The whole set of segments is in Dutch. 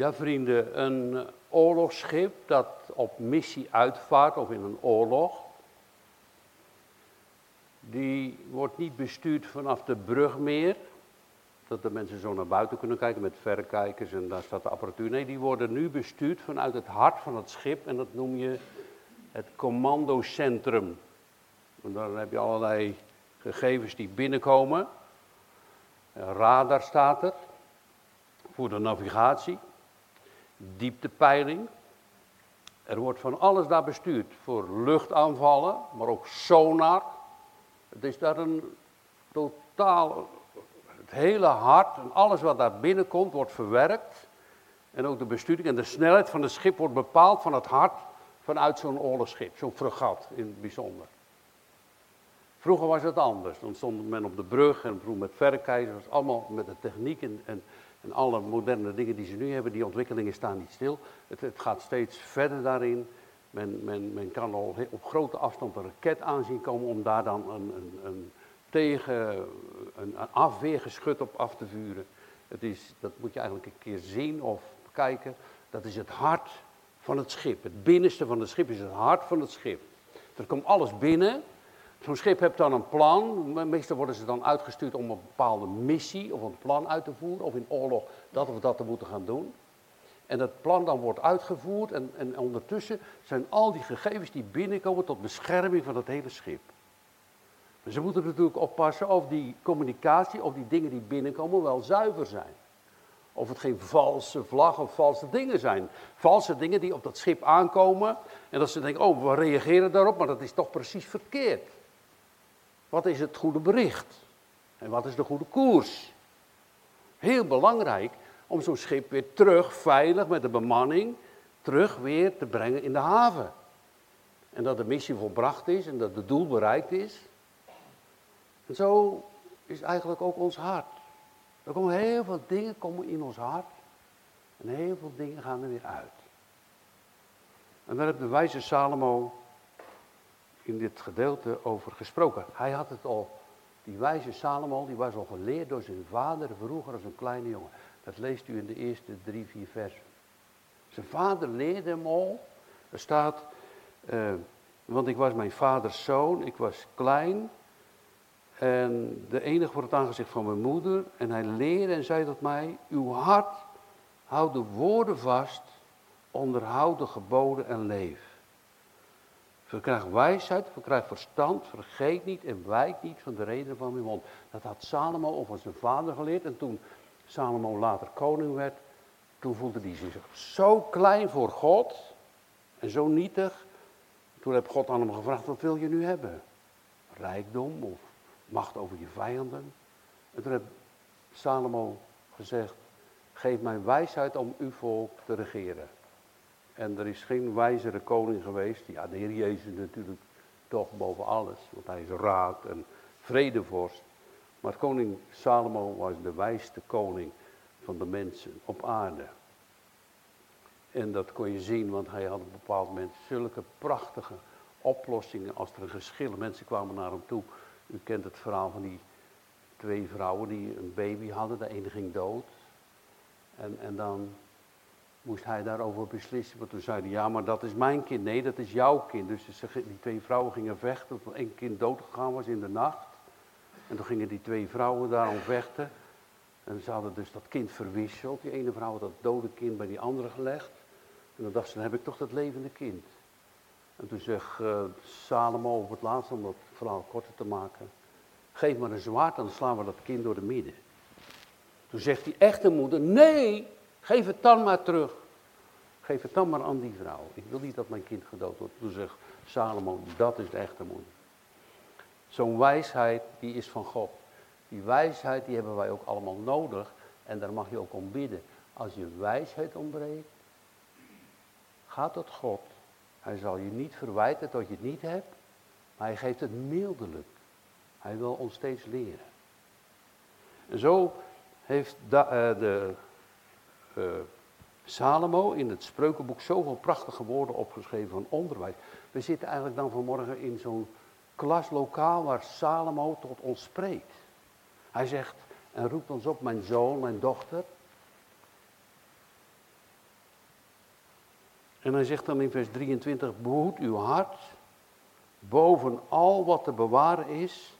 Ja, vrienden, een oorlogsschip dat op missie uitvaart of in een oorlog, die wordt niet bestuurd vanaf de brug meer, dat de mensen zo naar buiten kunnen kijken met verrekijkers en daar staat de apparatuur. Nee, die worden nu bestuurd vanuit het hart van het schip en dat noem je het commandocentrum. En daar heb je allerlei gegevens die binnenkomen. Radar staat er voor de navigatie, dieptepeiling. Er wordt van alles daar bestuurd voor luchtaanvallen, maar ook sonar. Het is daar een totaal, het hele hart en alles wat daar binnenkomt wordt verwerkt. En ook de besturing en de snelheid van het schip wordt bepaald van het hart vanuit zo'n oorlogsschip, zo'n fregat in het bijzonder. Vroeger was het anders. Dan stond men op de brug en vroeg met verrekijzers, allemaal met de techniek en, en, en, alle moderne dingen die ze nu hebben. Die ontwikkelingen staan niet stil. Het, het gaat steeds verder daarin. Men, men, men kan al op grote afstand een raket aanzien komen om daar dan een, een, een tegen, een, een afweergeschut op af te vuren. Het is, dat moet je eigenlijk een keer zien of kijken. Dat is het hart van het schip. Het binnenste van het schip is het hart van het schip. Er komt alles binnen. Zo'n schip heeft dan een plan. Meestal worden ze dan uitgestuurd om een bepaalde missie of een plan uit te voeren. Of in oorlog dat of dat te moeten gaan doen. En dat plan dan wordt uitgevoerd. En, en ondertussen zijn al die gegevens die binnenkomen tot bescherming van het hele schip. Maar ze moeten natuurlijk oppassen of die communicatie, of die dingen die binnenkomen wel zuiver zijn. Of het geen valse vlag of valse dingen zijn. Valse dingen die op dat schip aankomen. En dat ze denken, oh, we reageren daarop, maar dat is toch precies verkeerd. Wat is het goede bericht? En wat is de goede koers? Heel belangrijk om zo'n schip weer terug, veilig met de bemanning, terug weer te brengen in de haven. En dat de missie volbracht is en dat het doel bereikt is. En zo is eigenlijk ook ons hart. Er komen heel veel dingen komen in ons hart. En heel veel dingen gaan er weer uit. En daar heeft de wijze Salomo in dit gedeelte over gesproken. Hij had het al, die wijze Salomo, die was al geleerd door zijn vader vroeger als een kleine jongen. Dat leest u in de eerste drie, vier versen. Zijn vader leerde hem al. Er staat, uh, want ik was mijn vaders zoon, ik was klein. En de enige voor het aangezicht van mijn moeder. En hij leerde en zei tot mij, uw hart houd de woorden vast, onderhoud de geboden en leef. Verkrijg wijsheid, verkrijg verstand, vergeet niet en wijk niet van de reden van mijn mond. Dat had Salomo van zijn vader geleerd. En toen Salomo later koning werd, toen voelde hij zich zo klein voor God en zo nietig. Toen heb God aan hem gevraagd, wat wil je nu hebben? Rijkdom of macht over je vijanden? En toen heeft Salomo gezegd, geef mij wijsheid om uw volk te regeren. En er is geen wijzere koning geweest. Ja, de Heer Jezus natuurlijk toch boven alles. Want hij is raad en vredevorst. Maar koning Salomo was de wijste koning van de mensen op aarde. En dat kon je zien, want hij had op bepaald moment zulke prachtige oplossingen als er een geschil. Mensen kwamen naar hem toe. U kent het verhaal van die twee vrouwen die een baby hadden. De ene ging dood. En, en dan moest hij daarover beslissen. Want toen zeiden ja, maar dat is mijn kind. Nee, dat is jouw kind. Dus die twee vrouwen gingen vechten. Tot één kind doodgegaan was in de nacht. En toen gingen die twee vrouwen daarom vechten. En ze hadden dus dat kind verwisseld. Die ene vrouw had dat dode kind bij die andere gelegd. En dan dacht ze, dan heb ik toch dat levende kind. En toen zegt uh, Salomo op het laatste, om dat verhaal korter te maken. Geef maar een zwaard, dan slaan we dat kind door de midden. Toen zegt die echte moeder, nee, Geef het dan maar terug. Geef het dan maar aan die vrouw. Ik wil niet dat mijn kind gedood wordt. Toen zegt Salomo, dat is de echte moeder. Zo'n wijsheid, die is van God. Die wijsheid, die hebben wij ook allemaal nodig. En daar mag je ook om bidden. Als je wijsheid ontbreekt, ga tot God. Hij zal je niet verwijten dat je het niet hebt. Maar hij geeft het mildelijk. Hij wil ons steeds leren. En zo heeft eh, de uh, Salomo in het spreukenboek zoveel prachtige woorden opgeschreven van onderwijs. We zitten eigenlijk dan vanmorgen in zo'n klaslokaal waar Salomo tot ons spreekt. Hij zegt en roept ons op, mijn zoon, mijn dochter. En hij zegt dan in vers 23, behoed uw hart boven al wat te bewaren is,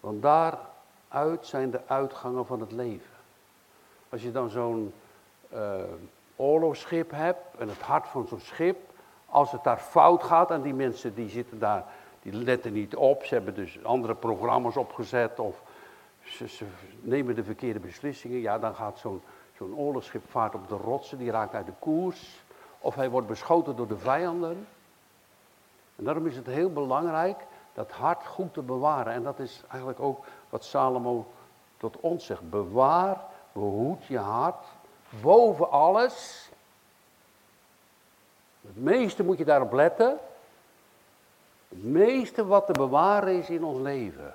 want daaruit zijn de uitgangen van het leven. Als je dan zo'n uh, oorlogsschip hebt en het hart van zo'n schip, als het daar fout gaat en die mensen die zitten daar, die letten niet op, ze hebben dus andere programma's opgezet of ze, nemen de verkeerde beslissingen, ja dan gaat zo'n zo'n oorlogsschip vaart op de rotsen, die raakt uit de koers of hij wordt beschoten door de vijanden. En daarom is het heel belangrijk dat hart goed te bewaren. En dat is eigenlijk ook wat Salomo tot ons zegt. Bewaar, behoed je hart boven alles. Het meeste moet je daarop letten. Het meeste wat te bewaren is in ons leven.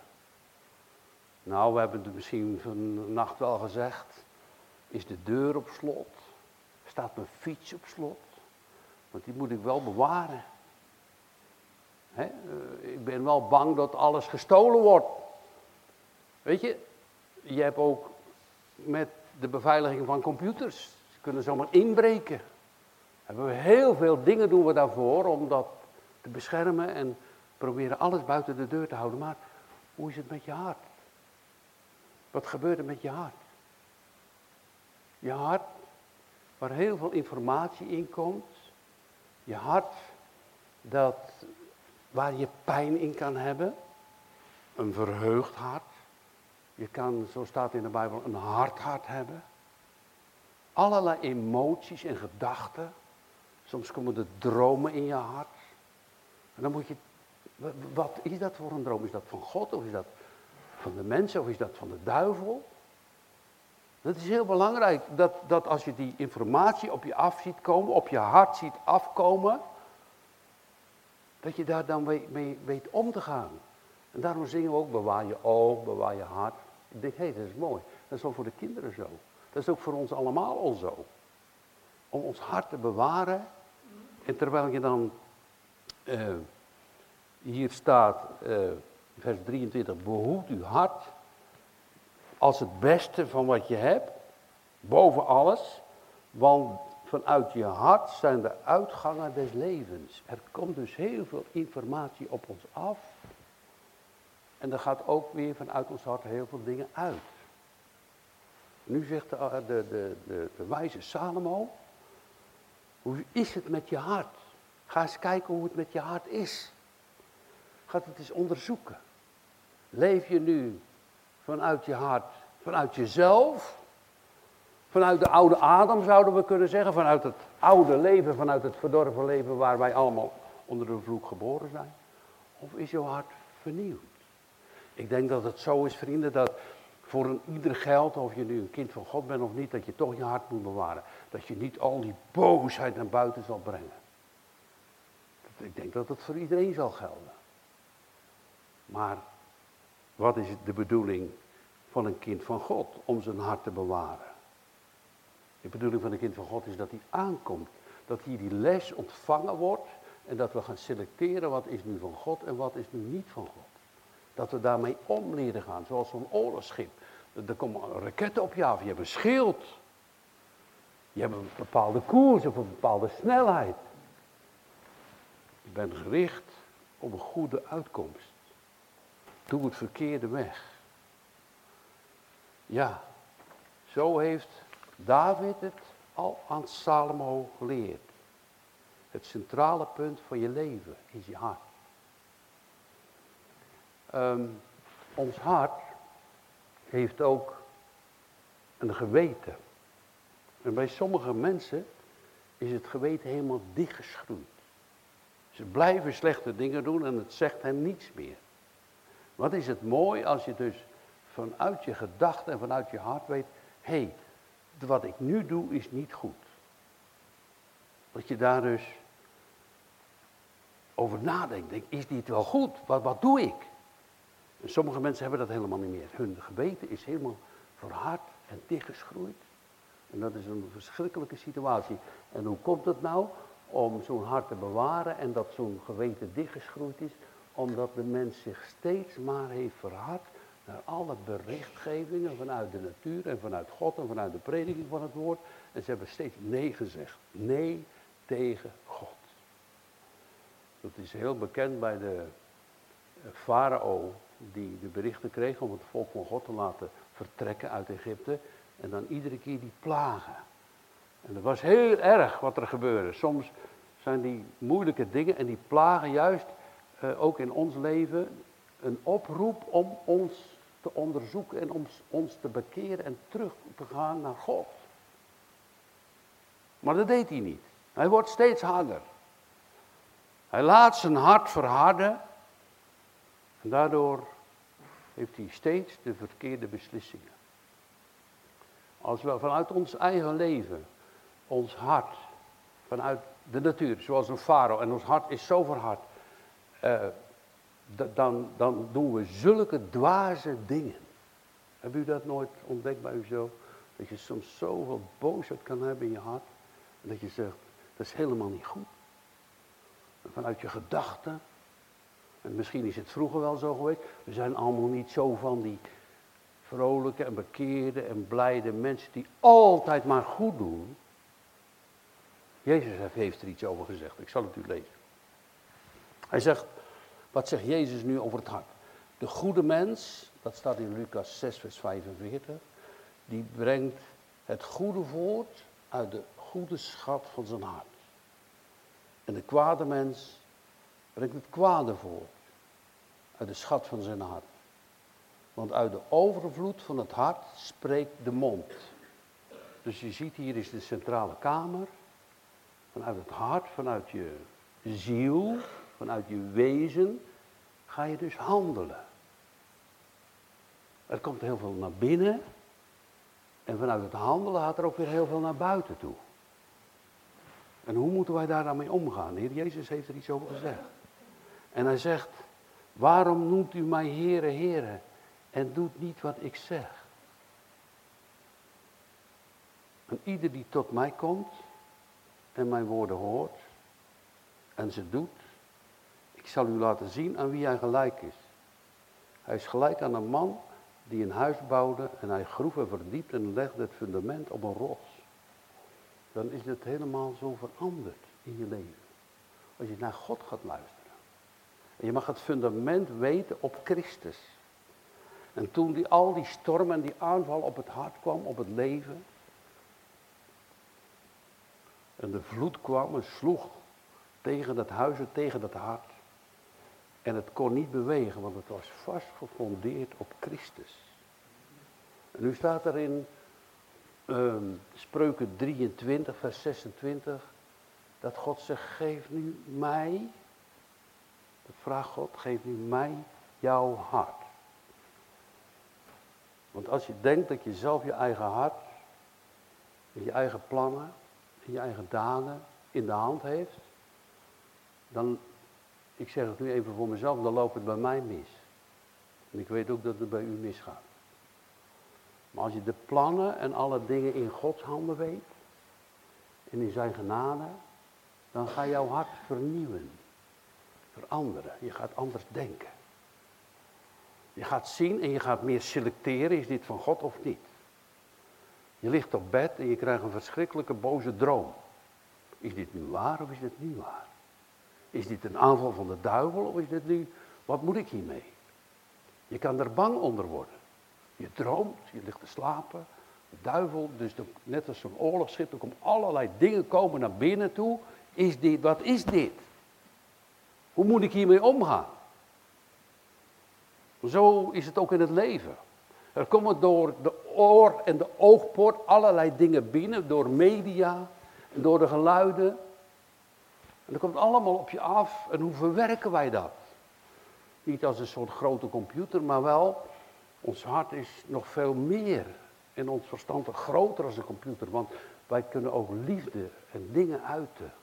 Nou, we hebben het misschien vannacht wel gezegd. Is de deur op slot? Staat mijn fiets op slot? Want die moet ik wel bewaren. Eh, ik ben wel bang dat alles gestolen wordt. Weet je, je hebt ook met de beveiliging van computers, ze kunnen zomaar inbreken. Hebben we heel veel dingen doen we daarvoor om dat te beschermen en proberen alles buiten de deur te houden. Maar hoe is het met je hart? Wat gebeurt er met je hart? Je hart, waar heel veel informatie in komt. Je hart, dat waar je pijn in kan hebben. Een verheugd hart. Je kan, zo staat in de Bijbel, een hard hart hebben. Allerlei emoties en gedachten. Soms komen er dromen in je hart. En dan moet je, wat is dat voor een droom? Is dat van God of is dat van de mensen of is dat van de duivel? Dat is heel belangrijk, dat, dat als je die informatie op je af ziet komen, op je hart ziet afkomen, dat je daar dan mee, weet om te gaan. En daarom zingen we ook, bewaar je oog, bewaar je hart. Ik denk, hé, dat is mooi. Dat is ook voor de kinderen zo. Dat is ook voor ons allemaal al zo. Om ons hart te bewaren. En terwijl je dan, uh, hier staat, uh, vers 23, behoed uw hart als het beste van wat je hebt, boven alles. Want Vanuit je hart zijn de uitgangen des levens. Er komt dus heel veel informatie op ons af. En er gaat ook weer vanuit ons hart heel veel dingen uit. Nu zegt de, de, de, de, de wijze Salomo, hoe is het met je hart? Ga eens kijken hoe het met je hart is. Ga het eens onderzoeken. Leef je nu vanuit je hart, vanuit jezelf? Vanuit de oude Adam zouden we kunnen zeggen, vanuit het oude leven, vanuit het verdorven leven waar wij allemaal onder de vloek geboren zijn? Of is jouw hart vernieuwd? Ik denk dat het zo is, vrienden, dat voor een ieder geldt, of je nu een kind van God bent of niet, dat je toch je hart moet bewaren. Dat je niet al die boosheid naar buiten zal brengen. Ik denk dat het voor iedereen zal gelden. Maar wat is de bedoeling van een kind van God om zijn hart te bewaren? De bedoeling van een kind van God is dat hij aankomt. Dat hier die les ontvangen wordt en dat we gaan selecteren wat is nu van God en wat is nu niet van God. Dat we daarmee om leren gaan, zoals zo'n oorlogsschip. Er komen raketten op je af, je hebt een schild. Je hebt een bepaalde koers of een bepaalde snelheid. Je bent gericht op een goede uitkomst. Doe het verkeerde weg. Ja, zo heeft David het al aan Salomo geleerd. Het centrale punt van je leven is je hart. Ehm, ons hart heeft ook een geweten. En bij sommige mensen is het geweten helemaal dichtgeschroeid. Ze blijven slechte dingen doen en het zegt hen niets meer. Wat is het mooi als je dus vanuit je gedachten en vanuit je hart weet, hé, hey, wat ik nu doe is niet goed. Dat je daar dus over nadenkt. Denk, is dit wel goed? Wat, wat doe ik? En sommige mensen hebben dat helemaal niet meer. Hun geweten is helemaal verhard en dichtgeschroeid. En dat is een verschrikkelijke situatie. En hoe komt het nou om zo'n hart te bewaren en dat zo'n geweten dichtgeschroeid is? Omdat de mens zich steeds maar heeft verhard naar alle berichtgevingen vanuit de natuur en vanuit God en vanuit de prediking van het woord. En ze hebben steeds nee gezegd. Nee tegen God. Dat is heel bekend bij de eh, farao die de berichten kreeg om het volk van God te laten vertrekken uit Egypte. En dan iedere keer die plagen. En dat was heel erg wat er gebeurde. Soms zijn die moeilijke dingen en die plagen juist uh, ook in ons leven een oproep om ons te onderzoeken en om ons te bekeren en terug te gaan naar God. Maar dat deed hij niet. Hij wordt steeds harder. Hij laat zijn hart verharden en daardoor heeft hij steeds de verkeerde beslissingen. Als we vanuit ons eigen leven, ons hart, vanuit de natuur, zoals een farao, en ons hart is zo verhard, uh, dan, dan doen we zulke dwaze dingen. Hebben u dat nooit ontdekt bij uzelf? Dat je soms zoveel boosheid kan hebben in je hart. Dat je zegt, dat is helemaal niet goed. vanuit je gedachten. En misschien is het vroeger wel zo geweest. We zijn allemaal niet zo van die vrolijke en bekeerde en blijde mensen die altijd maar goed doen. Jezus heeft er iets over gezegd. Ik zal het u lezen. Hij zegt, wat zegt Jezus nu over het hart? De goede mens, dat staat in Lucas 6, vers 45, die brengt het goede voort uit de goede schat van zijn hart. En de kwade mens brengt het kwade voort uit de schat van zijn hart. Want uit de overvloed van het hart spreekt de mond. Dus je ziet hier is de centrale kamer. Vanuit het hart, vanuit je ziel, vanuit je wezen, ga je dus handelen. Er komt heel veel naar binnen. En vanuit het handelen gaat er ook weer heel veel naar buiten toe. En hoe moeten wij daar dan mee omgaan? De Heer Jezus heeft er iets over gezegd. En hij zegt, waarom noemt u mij Heere, Heere en doet niet wat ik zeg? En ieder die tot mij komt en mijn woorden hoort en ze doet, ik zal u laten zien aan wie hij gelijk is. Hij is gelijk aan een man die een huis bouwde en hij groef en verdiept en legde het fundament op een rots. Dan is het helemaal zo veranderd in je leven. Als je naar God gaat luisteren. Je mag het fundament weten op Christus. En toen die, al die storm en die aanval op het hart kwam, op het leven. En de vloed kwam en sloeg tegen dat huis en tegen dat hart. En het kon niet bewegen, want het was vast gefondeerd op Christus. En nu staat er in ehm, Spreuken 23, vers 26, dat God zegt, geef nu mij, dat vraagt God, geef nu mij jouw hart. Want als je denkt dat je zelf je eigen hart, je eigen plannen, je eigen daden in de hand heeft, dan ik zeg het nu even voor mezelf, dan loopt het bij mij mis. En ik weet ook dat het bij u misgaat. Maar als je de plannen en alle dingen in Gods handen weet, en in zijn genade, dan ga jouw hart vernieuwen, veranderen. Je gaat anders denken. Je gaat zien en je gaat meer selecteren, is dit van God of niet. Je ligt op bed en je krijgt een verschrikkelijke boze droom. Is dit nu waar of is dit niet waar? Is dit een aanval van de duivel of is dit nu, wat moet ik hiermee? Je kan er bang onder worden. Je droomt, je ligt te slapen. De duivel, dus net als zo'n oorlogsschip, er komen allerlei dingen komen naar binnen toe. Is dit, wat is dit? Hoe moet ik hiermee omgaan? Zo is het ook in het leven. Er komen door de oor en de oogpoort allerlei dingen binnen, door media, door de geluiden. En komt allemaal op je af. En hoe verwerken wij dat? Niet als een soort grote computer, maar wel, ons hart is nog veel meer. En ons verstand groter als een computer. Want wij kunnen ook liefde en dingen uiten.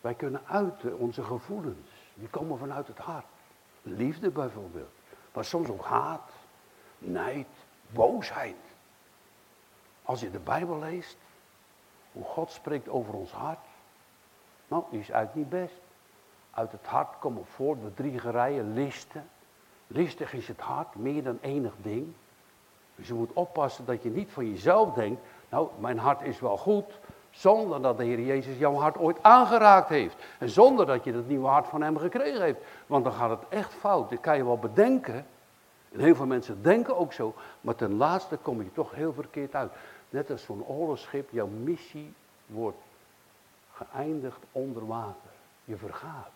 Wij kunnen uiten onze gevoelens. Die komen vanuit het hart. Liefde bijvoorbeeld. Maar soms ook haat, nijd, boosheid. Als je de Bijbel leest, hoe God spreekt over ons hart, nou, die is eigenlijk niet best. Uit het hart komen voort de drie gerijen listen. Listig is het hart, meer dan enig ding. Dus je moet oppassen dat je niet van jezelf denkt, nou, mijn hart is wel goed, Zonder dat de Heer Jezus jouw hart ooit aangeraakt heeft. En zonder dat je het nieuwe hart van hem gekregen heeft. Want dan gaat het echt fout. Dat kan je wel bedenken. En heel veel mensen denken ook zo. Maar ten laatste kom je toch heel verkeerd uit. Net als zo'n oorlogsschip, jouw missie wordt geëindigd onder water. Je vergaat.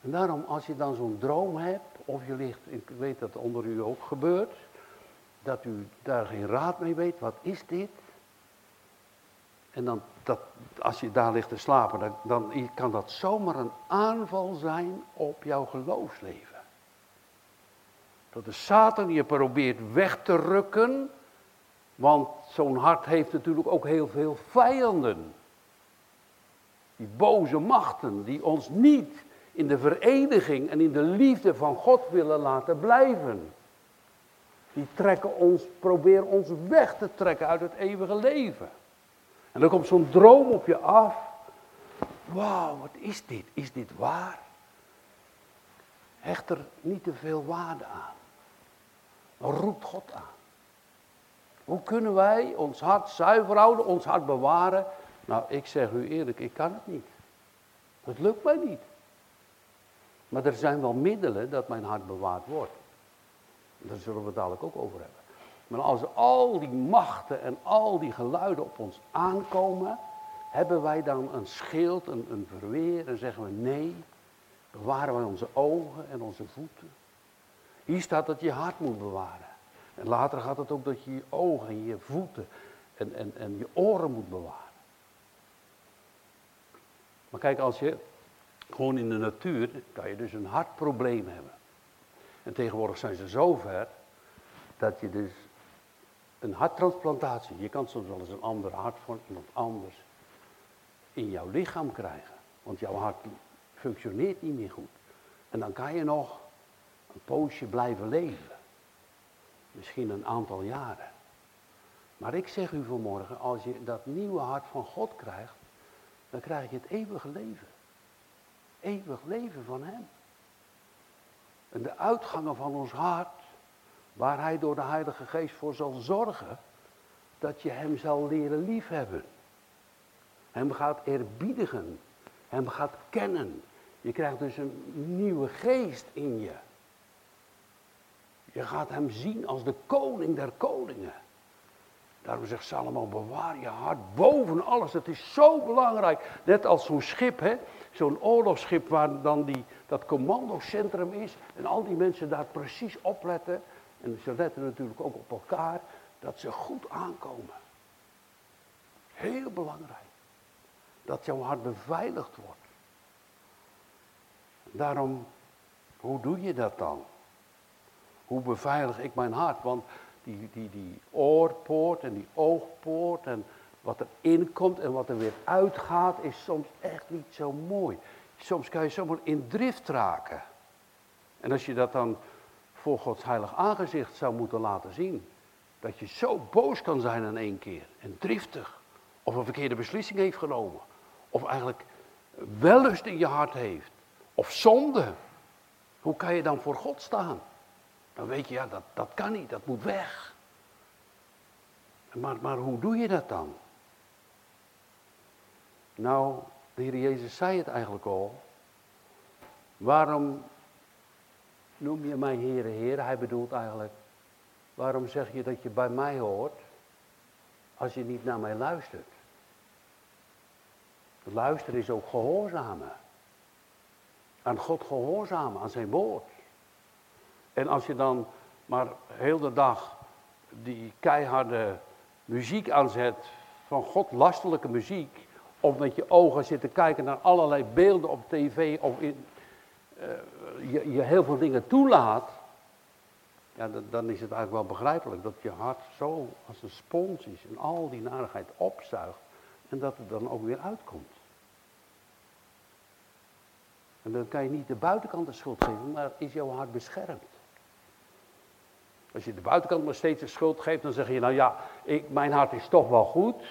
En daarom, als je dan zo'n droom hebt, of je ligt, ik weet dat onder u ook gebeurt, dat u daar geen raad mee weet, wat is dit? En dan, dat, als je daar ligt te slapen, dan, dan kan dat zomaar een aanval zijn op jouw geloofsleven. Dat de Satan je probeert weg te rukken, want zo'n hart heeft natuurlijk ook heel veel vijanden. Die boze machten die ons niet in de vereniging en in de liefde van God willen laten blijven. Die trekken ons, proberen ons weg te trekken uit het eeuwige leven. En dan komt zo'n droom op je af. Wauw, wat is dit? Is dit waar? Hecht er niet te veel waarde aan. Maar roept God aan. Hoe kunnen wij ons hart zuiver houden, ons hart bewaren? Nou, ik zeg u eerlijk, ik kan het niet. Het lukt mij niet. Maar er zijn wel middelen dat mijn hart bewaard wordt. Daar zullen we het dadelijk ook over hebben. Maar als al die machten en al die geluiden op ons aankomen, hebben wij dan een schild, een, een verweer en zeggen we nee, bewaren wij onze ogen en onze voeten. Hier staat dat je hart moet bewaren. En later gaat het ook dat je je ogen en je voeten en, en, en je oren moet bewaren. Maar kijk, als je gewoon in de natuur, kan je dus een hartprobleem hebben. En tegenwoordig zijn ze zover dat je dus een harttransplantatie, je kan soms wel eens een ander hart van iemand anders in jouw lichaam krijgen. Want jouw hart functioneert niet meer goed. En dan kan je nog een poosje blijven leven. Misschien een aantal jaren. Maar ik zeg u vanmorgen, als je dat nieuwe hart van God krijgt, dan krijg je het eeuwige leven. Eeuwig leven van Hem. De uitgangen van ons hart, waar Hij door de Heilige Geest voor zal zorgen, dat je Hem zal leren liefhebben. Hem gaat eerbiedigen. Hem gaat kennen. Je krijgt dus een nieuwe geest in je. Je gaat hem zien als de koning der koningen. Daarom zegt Salomo, bewaar je hart boven alles. Het is zo belangrijk. Net als zo'n schip, hè? zo'n oorlogsschip waar dan die, dat commandocentrum is. En al die mensen daar precies opletten. En ze letten natuurlijk ook op elkaar. Dat ze goed aankomen. Heel belangrijk. Dat jouw hart beveiligd wordt. Daarom, hoe doe je dat dan? Hoe beveilig ik mijn hart? Want die, die, die oorpoort en die oogpoort en wat er inkomt en wat er weer uitgaat, is soms echt niet zo mooi. Soms kan je zomaar in drift raken. En als je dat dan voor Gods heilig aangezicht zou moeten laten zien, dat je zo boos kan zijn in één keer en driftig, of een verkeerde beslissing heeft genomen, of eigenlijk wellust in je hart heeft, of zonde, hoe kan je dan voor God staan? Dan weet je, ja, dat, dat kan niet, dat moet weg. Maar, maar hoe doe je dat dan? Nou, de Heer Jezus zei het eigenlijk al. Waarom noem je mij Heere, Heer? Hij bedoelt eigenlijk, waarom zeg je dat je bij mij hoort als je niet naar mij luistert? Luisteren is ook gehoorzamen. Aan God gehoorzamen, aan zijn woord. En als je dan maar heel de dag die keiharde muziek aanzet, van God lastelijke muziek, of met je ogen zit te kijken naar allerlei beelden op tv, of in, uh, je, je, heel veel dingen toelaat, ja, dan is het eigenlijk wel begrijpelijk dat je hart zo als een spons is en al die narigheid opzuigt en dat het dan ook weer uitkomt. En dan kan je niet de buitenkant de schuld geven, maar is jouw hart beschermd. Als je de buitenkant maar steeds de schuld geeft, dan zeg je, nou ja, ik, mijn hart is toch wel goed.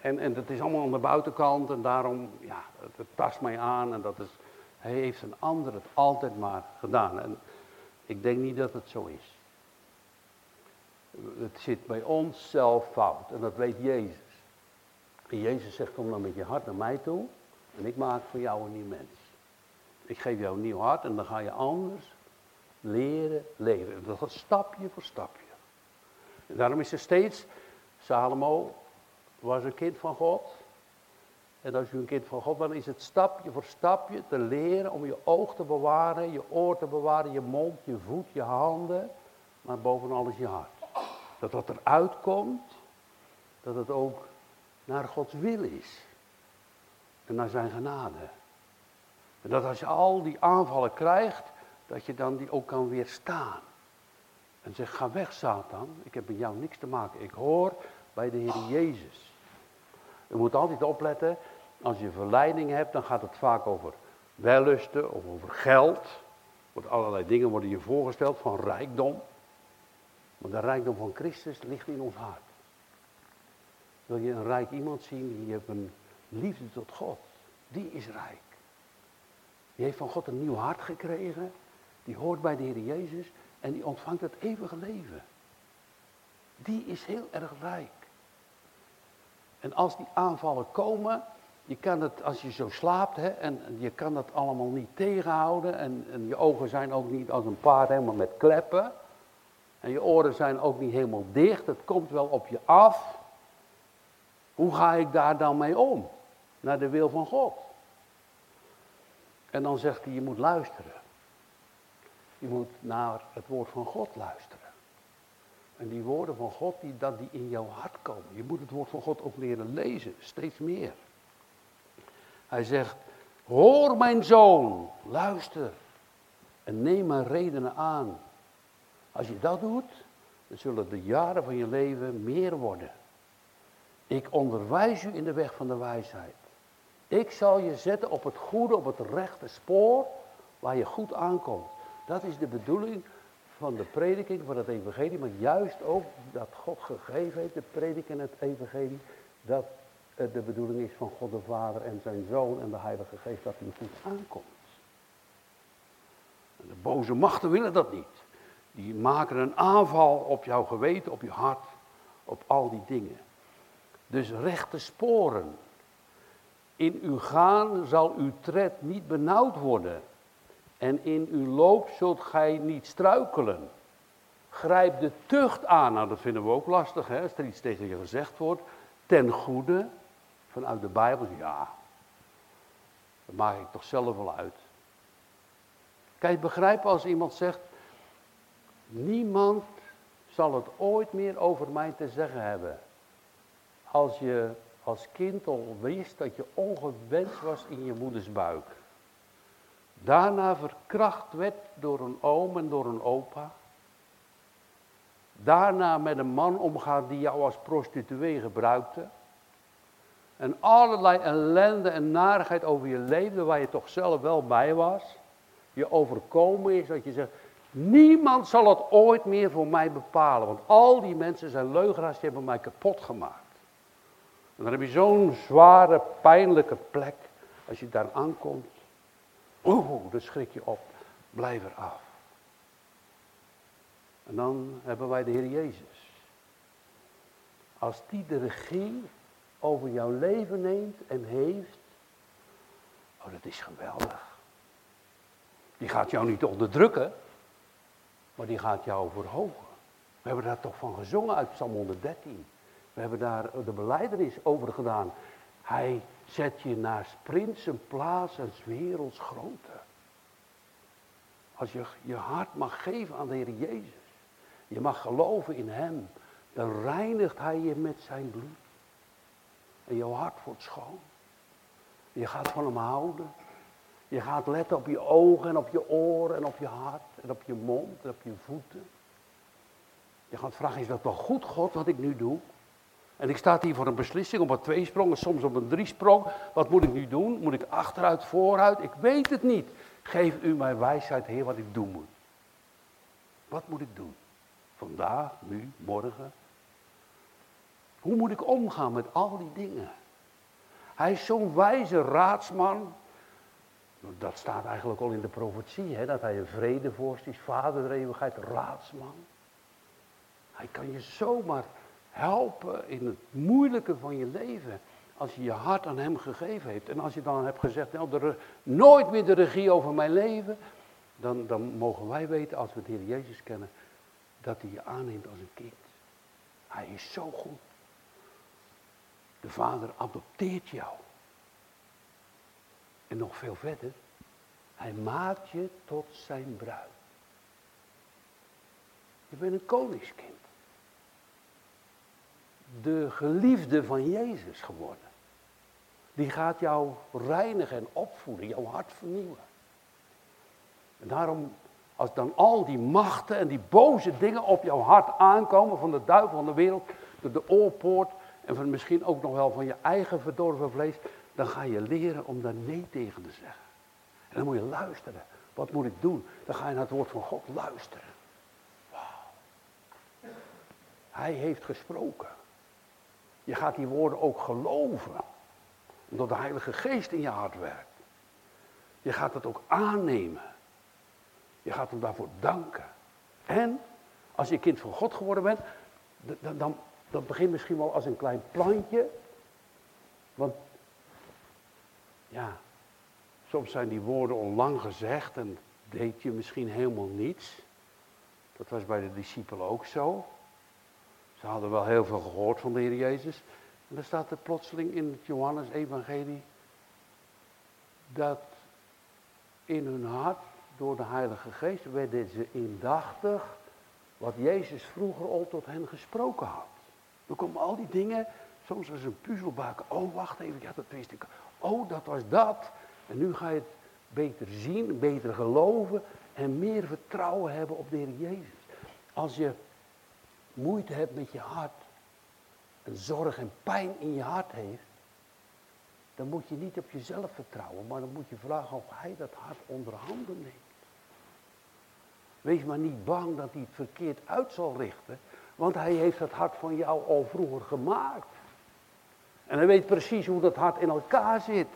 En, en dat is allemaal aan de buitenkant en daarom, ja, het, tast mij aan en dat is, hij heeft een ander het altijd maar gedaan. En ik denk niet dat het zo is. Het zit bij ons zelf fout en dat weet Jezus. En Jezus zegt, kom dan met je hart naar mij toe en ik maak van jou een nieuw mens. Ik geef jou een nieuw hart en dan ga je anders leren leven. Dat gaat stapje voor stapje. En daarom is er steeds, Salomo was een kind van God. En als u een kind van God bent, is het stapje voor stapje te leren om je oog te bewaren, je oor te bewaren, je mond, je voet, je handen, maar boven alles je hart. Dat wat eruit komt, dat het ook naar Gods wil is. En naar zijn genade. En dat als je al die aanvallen krijgt, dat je dan die ook kan weerstaan. En zeg, ga weg Satan, ik heb met jou niks te maken. Ik hoor bij de Heer Jezus. Je moet altijd opletten, als je verleiding hebt, dan gaat het vaak over wellusten of over geld. Want allerlei dingen worden je voorgesteld van rijkdom. Maar de rijkdom van Christus ligt in ons hart. Wil je een rijk iemand zien, die heeft een liefde tot God. Die is rijk. Die heeft van God een nieuw hart gekregen. Die hoort bij de Heer Jezus en die ontvangt het eeuwige leven. Die is heel erg rijk. En als die aanvallen komen, je kan het, als je zo slaapt, hè, en je kan dat allemaal niet tegenhouden. En, en je ogen zijn ook niet als een paard helemaal met kleppen. En je oren zijn ook niet helemaal dicht. Het komt wel op je af. Hoe ga ik daar dan mee om? Naar de wil van God. En dan zegt hij, je moet luisteren. Je moet naar het woord van God luisteren. En die woorden van God, die, dat die in jouw hart komen. Je moet het woord van God ook leren lezen, steeds meer. Hij zegt, hoor mijn zoon, luister en neem mijn redenen aan. Als je dat doet, dan zullen de jaren van je leven meer worden. Ik onderwijs u in de weg van de wijsheid. Ik zal je zetten op het goede, op het rechte spoor, waar je goed aankomt. Dat is de bedoeling van de prediking van het evangelie, maar juist ook dat God gegeven heeft, de prediking het evangelie, dat het de bedoeling is van God de Vader en zijn Zoon en de Heilige Geest dat hij goed aankomt. En de boze machten willen dat niet. Die maken een aanval op jouw geweten, op je hart, op al die dingen. Dus rechte sporen. In uw gaan zal uw tred niet benauwd worden. En in uw loop zult gij niet struikelen. Grijp de tucht aan. Nou, dat vinden we ook lastig, hè, als er iets tegen je gezegd wordt. Ten goede, vanuit de Bijbel. Ja, dat maak ik toch zelf wel uit. Het begrijpen als iemand zegt, niemand zal het ooit meer over mij te zeggen hebben. Als je als kind al wist dat je ongewenst was in je moeders buik. Daarna verkracht werd door een oom en door een opa. Daarna met een man omgaat die jou als prostituee gebruikte. En allerlei ellende en narigheid over je leven waar je toch zelf wel bij was. Je overkomen is dat je zegt, niemand zal het ooit meer voor mij bepalen. Want al die mensen zijn leugenaars, die hebben mij kapot gemaakt. En dan heb je zo'n zware, pijnlijke plek. Als je daar aankomt. Oeh, dan schrik je op. Blijf er af. En dan hebben wij de Heer Jezus. Als die de regie over jouw leven neemt en heeft. Oh, dat is geweldig. Die gaat jou niet onderdrukken, maar die gaat jou verhogen. We hebben daar toch van gezongen uit Psalm 113. We hebben daar de beleidenis over gedaan. Hij zet je naast prinsen plaats en werelds grote. Als je je hart mag geven aan de Heer Jezus. Je mag geloven in Hem. Dan reinigt Hij je met zijn bloed. En jouw hart wordt schoon. Je gaat van hem houden. Je gaat letten op je ogen en op je oren en op je hart en op je mond en op je voeten. Je gaat vragen, is dat wel goed God wat ik nu doe? En ik sta hier voor een beslissing op een tweesprong soms op een driesprong. Wat moet ik nu doen? Moet ik achteruit, vooruit? Ik weet het niet. Geef u mij wijsheid, Heer, wat ik doen moet. Wat moet ik doen? Vandaag, nu, morgen, hoe moet ik omgaan met al die dingen? Hij is zo'n wijze raadsman. Dat staat eigenlijk al in de profetie, hè, dat hij een vredevorst is, vader der eeuwigheid, raadsman. Hij kan je zomaar helpen in het moeilijke van je leven. Als je je hart aan hem gegeven heeft. En als je dan hebt gezegd, nou, de, nooit meer de regie over mijn leven. Dan, dan mogen wij weten, als we de Heer Jezus kennen, dat hij je aanneemt als een kind. Hij is zo goed. De Vader adopteert jou. En nog veel verder, hij maakt je tot zijn bruid. Je bent een koningskind. De geliefde van Jezus geworden. Die gaat jou reinigen en opvoeden, jouw hart vernieuwen. En daarom, als dan al die machten en die boze dingen op jouw hart aankomen van de duivel van de wereld, door de oorpoort en van misschien ook nog wel van je eigen verdorven vlees, dan ga je leren om daar nee tegen te zeggen. En dan moet je luisteren. Wat moet ik doen? Dan ga je naar het woord van God luisteren. Wauw. Hij heeft gesproken. Je gaat die woorden ook geloven. Omdat de Heilige Geest in je hart werkt. Je gaat het ook aannemen. Je gaat hem daarvoor danken. En als je kind van God geworden bent, dan, dan, begint misschien wel als een klein plantje. Want ja, soms zijn die woorden onlang gezegd en deed je misschien helemaal niets. Dat was bij de discipelen ook zo. Ze hadden wel heel veel gehoord van de Heer Jezus. En dan staat er plotseling in het Johannes-evangelie dat in hun hart door de Heilige Geest werden ze indachtig wat Jezus vroeger al tot hen gesproken had. Dan komen al die dingen, soms als een puzzelbaken. Oh, wacht even, ja, dat wist ik. Oh, dat was dat. En nu ga je het beter zien, beter geloven en meer vertrouwen hebben op de Heer Jezus. Als je moeite hebt met je hart, en zorg en pijn in je hart heeft, dan moet je niet op jezelf vertrouwen, maar dan moet je vragen of hij dat hart onder handen neemt. Wees maar niet bang dat hij het verkeerd uit zal richten, want hij heeft het hart van jou al vroeger gemaakt. En hij weet precies hoe dat hart in elkaar zit.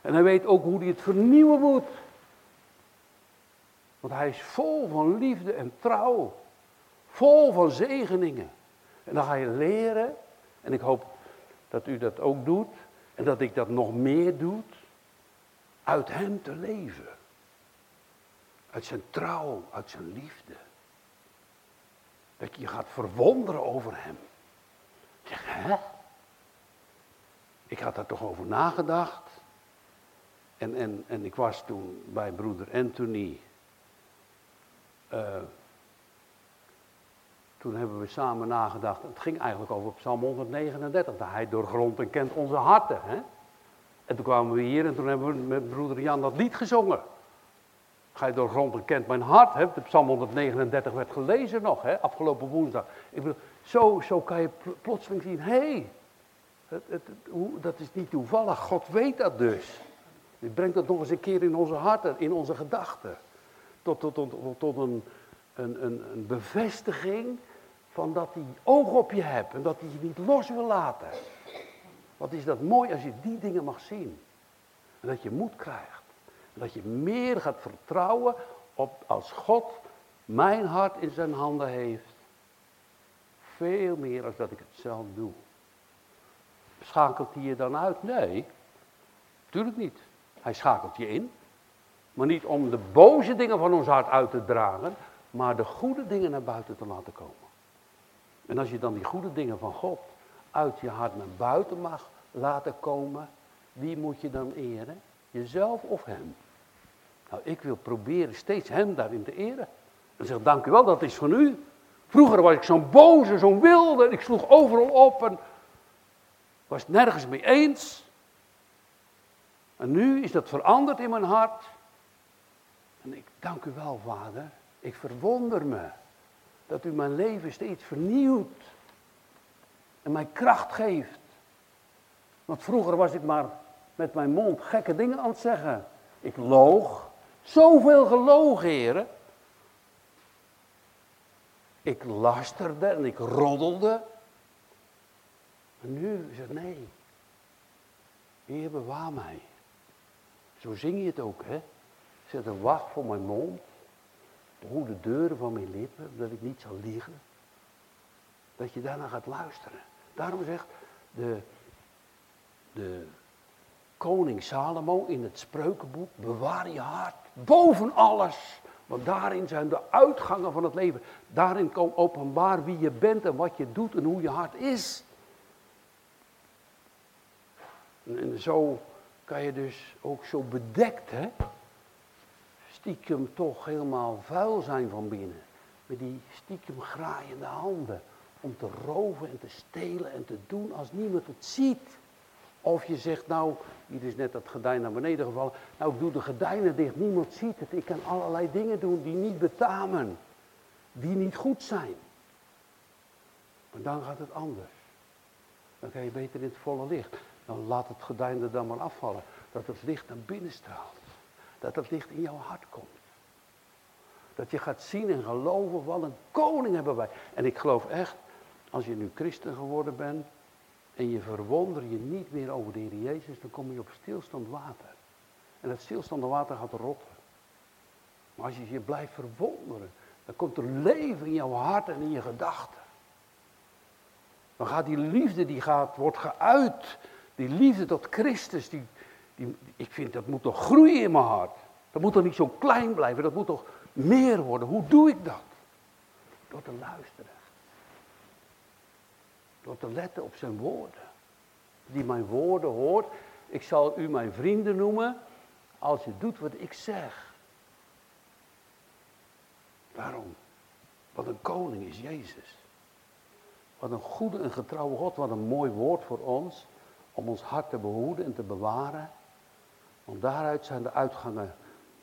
En hij weet ook hoe hij het vernieuwen moet. Want hij is vol van liefde en trouw. Vol van zegeningen. En dan ga je leren, en ik hoop dat u dat ook doet, en dat ik dat nog meer doe, uit hem te leven. Uit zijn trouw, uit zijn liefde. Dat je gaat verwonderen over hem. Zeg, hè? Ik had daar toch over nagedacht. En, en, en ik was toen bij broeder Anthony. Uh, toen hebben we samen nagedacht. Het ging eigenlijk over Psalm 139. Dat hij doorgrondt en kent onze harten. Hè? En toen kwamen we hier en toen hebben we met broeder Jan dat lied gezongen. Ga je doorgrond en kent mijn hart. Hè? De Psalm 139 werd gelezen nog, hè? afgelopen woensdag. Ik bedoel, zo, zo kan je plotseling zien, hé, hey, dat is niet toevallig. God weet dat dus. Hij brengt dat nog eens een keer in onze harten, in onze gedachten. Tot, tot, tot, tot een, een, een bevestiging van dat hij oog op je hebt en dat hij je niet los wil laten. Wat is dat mooi als je die dingen mag zien. En dat je moed krijgt. En dat je meer gaat vertrouwen op als God mijn hart in zijn handen heeft. Veel meer dan dat ik het zelf doe. Schakelt hij je dan uit? Nee, natuurlijk niet. Hij schakelt je in. Maar niet om de boze dingen van ons hart uit te dragen, maar de goede dingen naar buiten te laten komen. En als je dan die goede dingen van God uit je hart naar buiten mag laten komen, wie moet je dan eren? Jezelf of hem? Nou, ik wil proberen steeds hem daarin te eren. En zeg, dank u wel, dat is van u. Vroeger was ik zo'n boze, zo'n wilde, ik sloeg overal op en was nergens mee eens. En nu is dat veranderd in mijn hart. En ik dank u wel, vader. Ik verwonder me dat u mijn leven steeds vernieuwt en mij kracht geeft. Want vroeger was ik maar met mijn mond gekke dingen aan het zeggen. Ik loog, zoveel gelogen, heren. Ik lasterde en ik roddelde. En nu is het nee. Heer, bewaar mij. Zo zing je het ook, hè? Zet een wacht voor mijn mond. Behoed de deuren van mijn lippen, dat ik niet zal liegen. Dat je daarna gaat luisteren. Daarom zegt de, de koning Salomo in het spreukenboek, bewaar je hart boven alles. Want daarin zijn de uitgangen van het leven. Daarin komt openbaar wie je bent en wat je doet en hoe je hart is. En zo kan je dus ook zo bedekt, hè, stiekem toch helemaal vuil zijn van binnen. Met die stiekem graaiende handen. Om te roven en te stelen en te doen als niemand het ziet. Of je zegt, nou, hier is net dat gordijn naar beneden gevallen. Nou, ik doe de gordijnen dicht, niemand ziet het. Ik kan allerlei dingen doen die niet betamen. Die niet goed zijn. Maar dan gaat het anders. Dan ga je beter in het volle licht. Dan laat het gordijn er dan maar afvallen. Dat het licht naar binnen straalt. Dat het licht in jouw hart komt. Dat je gaat zien en geloven, wat een koning hebben wij. En ik geloof echt, als je nu christen geworden bent en je verwonder je niet meer over de Heer Jezus, dan kom je op stilstand water. En dat stilstaande water gaat rotten. Maar als je je blijft verwonderen, dan komt er leven in jouw hart en in je gedachten. Dan gaat die liefde, die gaat, wordt geuit. Die liefde tot Christus, die, ik vind dat moet toch groeien in mijn hart. Dat moet toch niet zo klein blijven, dat moet toch meer worden. Hoe doe ik dat? Door te luisteren. Door te letten op zijn woorden. Die mijn woorden hoort. Ik zal u mijn vrienden noemen als je doet wat ik zeg. Waarom? Wat een koning is Jezus. Wat een goede en getrouwe God. Wat een mooi woord voor ons. Om ons hart te behoeden en te bewaren. Want daaruit zijn de uitgangen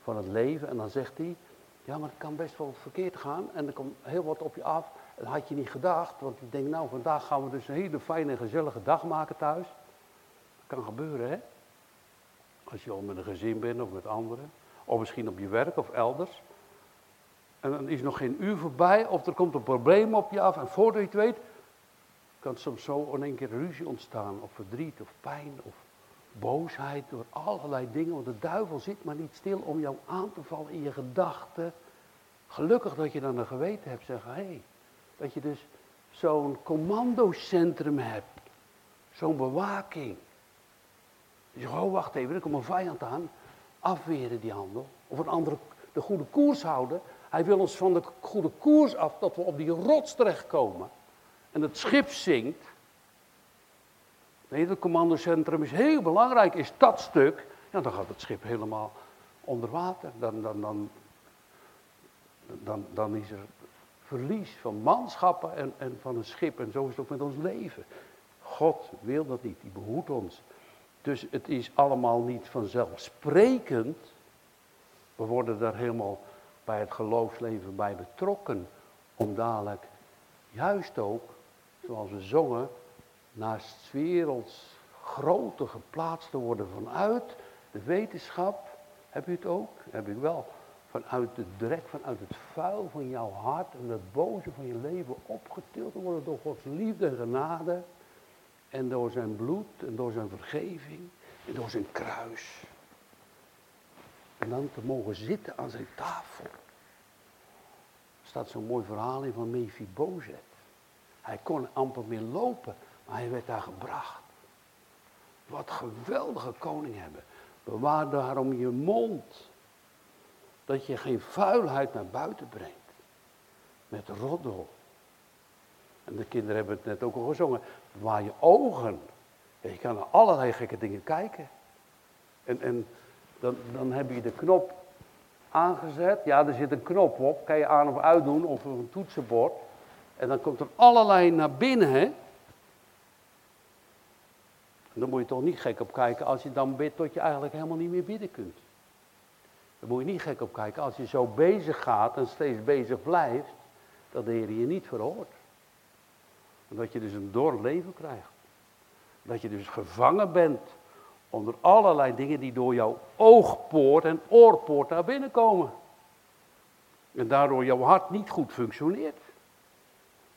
van het leven. En dan zegt hij, ja maar het kan best wel verkeerd gaan. En er komt heel wat op je af. Dat had je niet gedacht. Want ik denk, nou vandaag gaan we dus een hele fijne en gezellige dag maken thuis. Dat kan gebeuren hè. Als je al met een gezin bent of met anderen. Of misschien op je werk of elders. En dan is nog geen uur voorbij of er komt een probleem op je af. En voordat je het weet, kan soms zo in één keer ruzie ontstaan. Of verdriet of pijn of boosheid door allerlei dingen. Want de duivel zit maar niet stil om jou aan te vallen in je gedachten. Gelukkig dat je dan een geweten hebt. Zeggen, hé, hey, dat je dus zo'n commandocentrum hebt. Zo'n bewaking. Je zegt, oh wacht even, er komt een vijand aan. Afweren die handel. Of een andere, de goede koers houden. Hij wil ons van de goede koers af, dat we op die rots terechtkomen. En het schip zinkt. Nee, het commandocentrum is heel belangrijk. Is dat stuk, ja, dan gaat het schip helemaal onder water. Dan, dan, dan, dan, dan is er verlies van manschappen en, en van een schip. En zo is het ook met ons leven. God wil dat niet, die behoedt ons. Dus het is allemaal niet vanzelfsprekend. We worden daar helemaal bij het geloofsleven bij betrokken. Om dadelijk juist ook, zoals we zongen, naast werelds grote geplaatst te worden vanuit de wetenschap. Heb u het ook? Heb ik wel. Vanuit de drek, vanuit het vuil van jouw hart en het boze van je leven opgetild te worden door Gods liefde en genade. En door zijn bloed en door zijn vergeving en door zijn kruis. En dan te mogen zitten aan zijn tafel. Er staat zo'n mooi verhaal in van Mephibozet. Hij kon amper meer lopen, maar hij werd daar gebracht. Wat geweldige koning hebben. Bewaar daarom je mond. Dat je geen vuilheid naar buiten brengt. Met roddel. En de kinderen hebben het net ook al gezongen. Bewaar je ogen. je kan naar allerlei gekke dingen kijken. En, en dan, dan heb je de knop aangezet. Ja, er zit een knop op. Kan je aan of uitdoen of een toetsenbord. En dan komt er allerlei naar binnen. Hè? Dan moet je toch niet gek op kijken als je dan bidt tot je eigenlijk helemaal niet meer bidden kunt. Daar moet je niet gek op kijken als je zo bezig gaat en steeds bezig blijft, dat de Heer je niet verhoort. En dat je dus een door leven krijgt. Dat je dus gevangen bent onder allerlei dingen die door jouw oogpoort en oorpoort naar binnen komen. En daardoor jouw hart niet goed functioneert.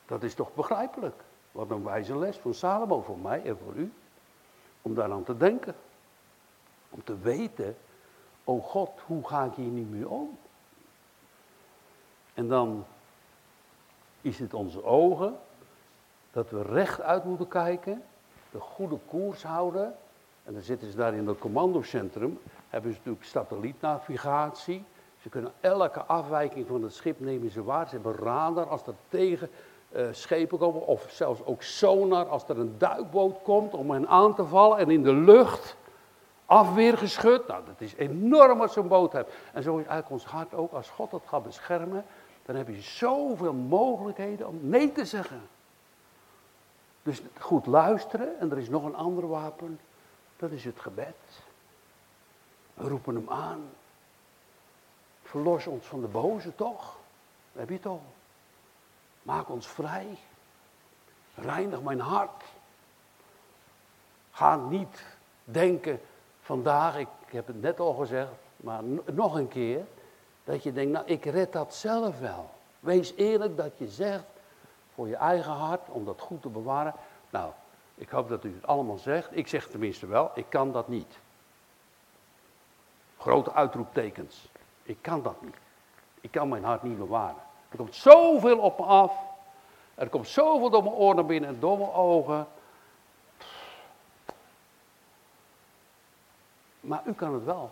Dat is toch begrijpelijk? Wat een wijze les van Salomo voor mij en voor u. Om daaraan te denken. Om te weten, oh God, hoe ga ik hier nu mee om? En dan is het onze ogen dat we recht uit moeten kijken, de goede koers houden. En dan zitten ze daar in het commandocentrum, hebben ze natuurlijk satellietnavigatie. Ze kunnen elke afwijking van het schip nemen ze waar. Ze hebben radar als er tegen schepen komen, of zelfs ook sonar als er een duikboot komt om hen aan te vallen. En in de lucht afweergeschud. Nou, dat is enorm wat zo'n boot hebt. En zo is eigenlijk ons hart ook, als God dat gaat beschermen, dan heb je zoveel mogelijkheden om nee te zeggen. Dus goed luisteren, en er is nog een ander wapen, dat is het gebed. We roepen hem aan. Verlos ons van de boze, toch? heb je toch? Maak ons vrij. Reinig mijn hart. Ga niet denken vandaag, ik heb het net al gezegd, maar nog een keer, dat je denkt, nou ik red dat zelf wel. Wees eerlijk dat je zegt, voor je eigen hart, om dat goed te bewaren. Nou, ik hoop dat u het allemaal zegt. Ik zeg tenminste wel, ik kan dat niet. Grote uitroeptekens. Ik kan dat niet. Ik kan mijn hart niet bewaren. Er komt zoveel op me af. Er komt zoveel door mijn oren binnen en door mijn ogen. Maar u kan het wel.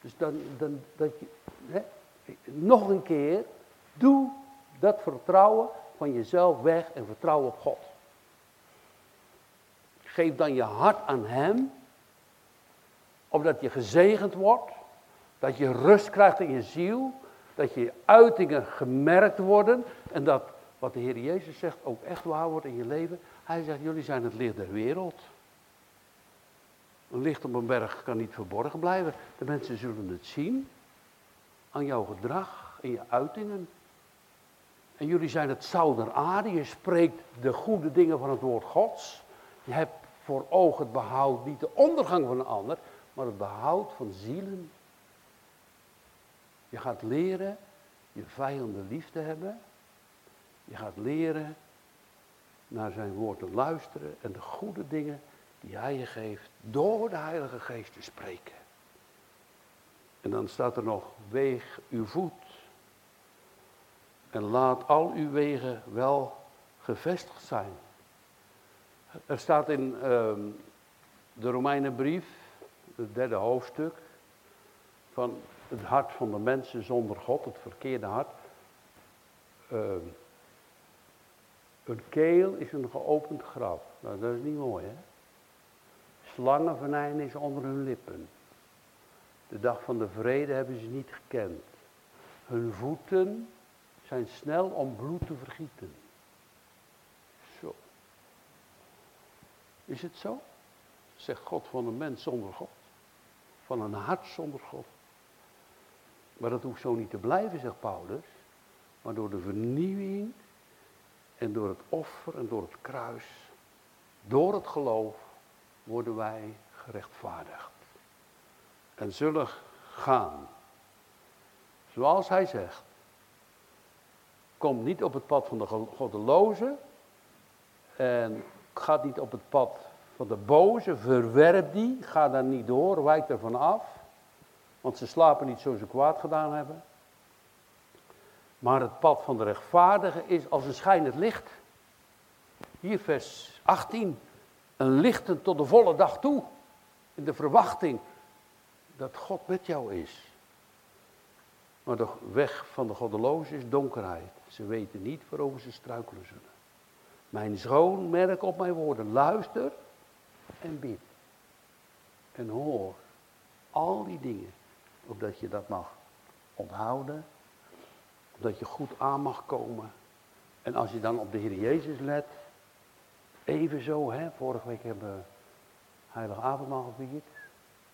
Dus dan, dan dat je, hè, nog een keer, doe dat vertrouwen van jezelf weg en vertrouw op God. Geef dan je hart aan Hem, opdat je gezegend wordt, dat je rust krijgt in je ziel, dat je uitingen gemerkt worden en dat wat de Heer Jezus zegt ook echt waar wordt in je leven. Hij zegt, jullie zijn het licht der wereld. Een licht op een berg kan niet verborgen blijven. De mensen zullen het zien aan jouw gedrag en je uitingen. En jullie zijn het zout der aarde. Je spreekt de goede dingen van het woord Gods. Je hebt voor oog het behoud, niet de ondergang van een ander, maar het behoud van zielen. Je gaat leren je vijanden lief te hebben. Je gaat leren naar zijn woord te luisteren en de goede dingen die hij je geeft door de Heilige Geest te spreken. En dan staat er nog, weeg uw voet en laat al uw wegen wel gevestigd zijn. Er staat in ehm, de Romeinenbrief, het derde hoofdstuk, van het hart van de mensen zonder God, het verkeerde hart. Uh, een keel is een geopend graf. Nou, dat is niet mooi, hè? Slangenvenijn is onder hun lippen. De dag van de vrede hebben ze niet gekend. Hun voeten zijn snel om bloed te vergieten. Zo. Is het zo? Zegt God van een mens zonder God. Van een hart zonder God. Maar dat hoeft zo niet te blijven, zegt Paulus. Maar door de vernieuwing en door het offer en door het kruis, door het geloof, worden wij gerechtvaardigd. En zullen gaan. Zoals hij zegt. Kom niet op het pad van de goddeloze. En ga niet op het pad van de boze. Verwerp die. Ga daar niet door. Wijk er van af. Want ze slapen niet zo ze kwaad gedaan hebben. Maar het pad van de rechtvaardige is als een schijnend licht. Hier vers 18. Een lichten tot de volle dag toe. In de verwachting dat God met jou is. Maar de weg van de goddeloze is donkerheid. Ze weten niet waarover ze struikelen zullen. Mijn zoon, merk op mijn woorden. Luister en bid. En hoor al die dingen opdat je dat mag onthouden, opdat je goed aan mag komen. En als je dan op de Heer Jezus let, evenzo, hè, vorige week hebben we Heilige Avondmaal gevierd.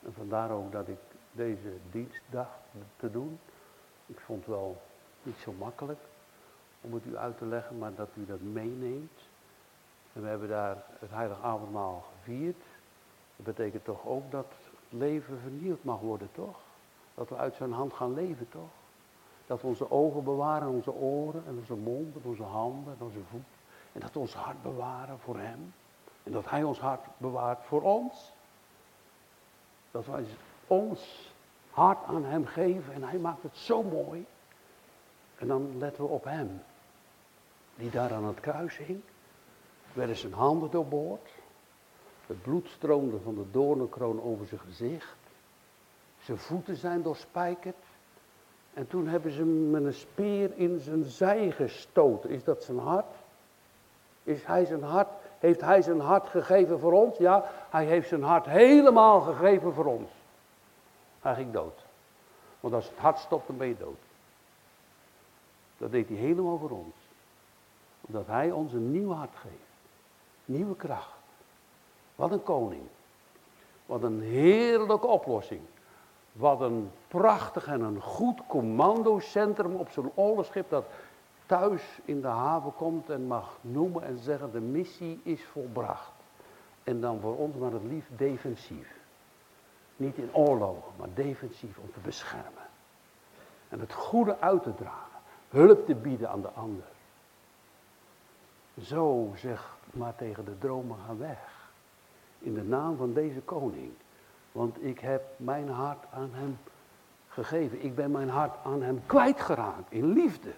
En vandaar ook dat ik deze dienst dacht te doen. Ik vond het wel niet zo makkelijk om het u uit te leggen, maar dat u dat meeneemt. En we hebben daar het Heilige Avondmaal gevierd. Dat betekent toch ook dat leven vernieuwd mag worden, toch? Dat we uit zijn hand gaan leven, toch? Dat we onze ogen bewaren, onze oren en onze mond en onze handen en onze voeten. En dat we ons hart bewaren voor hem. En dat hij ons hart bewaart voor ons. Dat wij ons hart aan hem geven en hij maakt het zo mooi. En dan letten we op hem. die daar aan het kruis hing, werden zijn handen doorboord. Het bloed stroomde van de doornenkroon over zijn gezicht. Zijn voeten zijn doorspijkerd. En toen hebben ze hem met een speer in zijn zij gestoten. Is dat zijn hart? Is hij zijn hart? Heeft hij zijn hart gegeven voor ons? Ja, hij heeft zijn hart helemaal gegeven voor ons. Hij ging dood. Want als het hart stopt, dan ben je dood. Dat deed hij helemaal voor ons. Omdat hij ons een nieuw hart geeft. Nieuwe kracht. Wat een koning. Wat een heerlijke oplossing. Wat een prachtig en een goed commandocentrum op zo'n oorlogsschip dat thuis in de haven komt en mag noemen en zeggen de missie is volbracht. En dan voor ons maar het liefst defensief. Niet in oorlogen, maar defensief om te beschermen. En het goede uit te dragen. Hulp te bieden aan de ander. Zo zeg maar tegen de dromen gaan weg. In de naam van deze koning. Want ik heb mijn hart aan hem gegeven. Ik ben mijn hart aan hem kwijtgeraakt in liefde.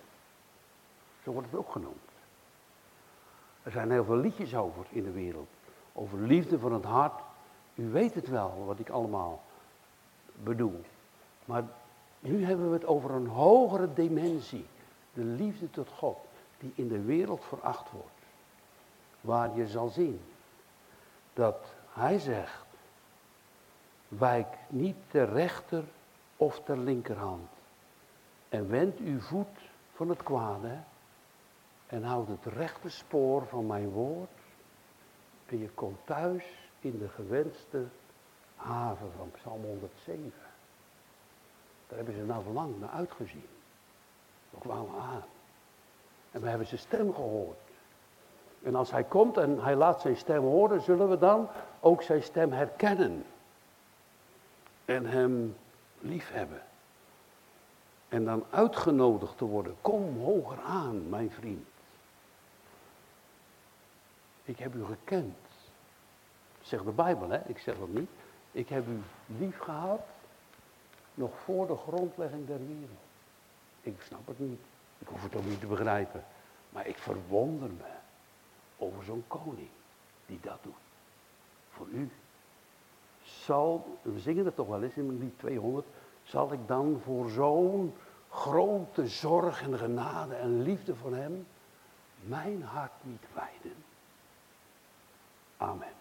Zo wordt het ook genoemd. Er zijn heel veel liedjes over in de wereld. Over liefde van het hart. U weet het wel wat ik allemaal bedoel. Maar nu hebben we het over een hogere dimensie. De liefde tot God, die in de wereld veracht wordt. Waar je zal zien dat hij zegt, wijk niet ter rechter of ter linkerhand. En wend uw voet van het kwade en houd het rechte spoor van mijn woord. En je komt thuis in de gewenste haven van Psalm 107. Daar hebben ze nou lang naar uitgezien. We kwamen aan. En we hebben zijn stem gehoord. En als hij komt en hij laat zijn stem horen, zullen we dan ook zijn stem herkennen. En hem lief hebben. En dan uitgenodigd te worden. Kom hoger aan, mijn vriend. Ik heb u gekend. Zegt de Bijbel, hè? Ik zeg dat niet. Ik heb u lief gehad. Nog voor de grondlegging der wereld. Ik snap het niet. Ik hoef het ook niet te begrijpen. Maar ik verwonder me over zo'n koning die dat doet. Voor u. Zal, we zingen het toch wel eens in lied 200. Zal ik dan voor zo'n grote zorg en genade en liefde van hem mijn hart niet wijden? Amen.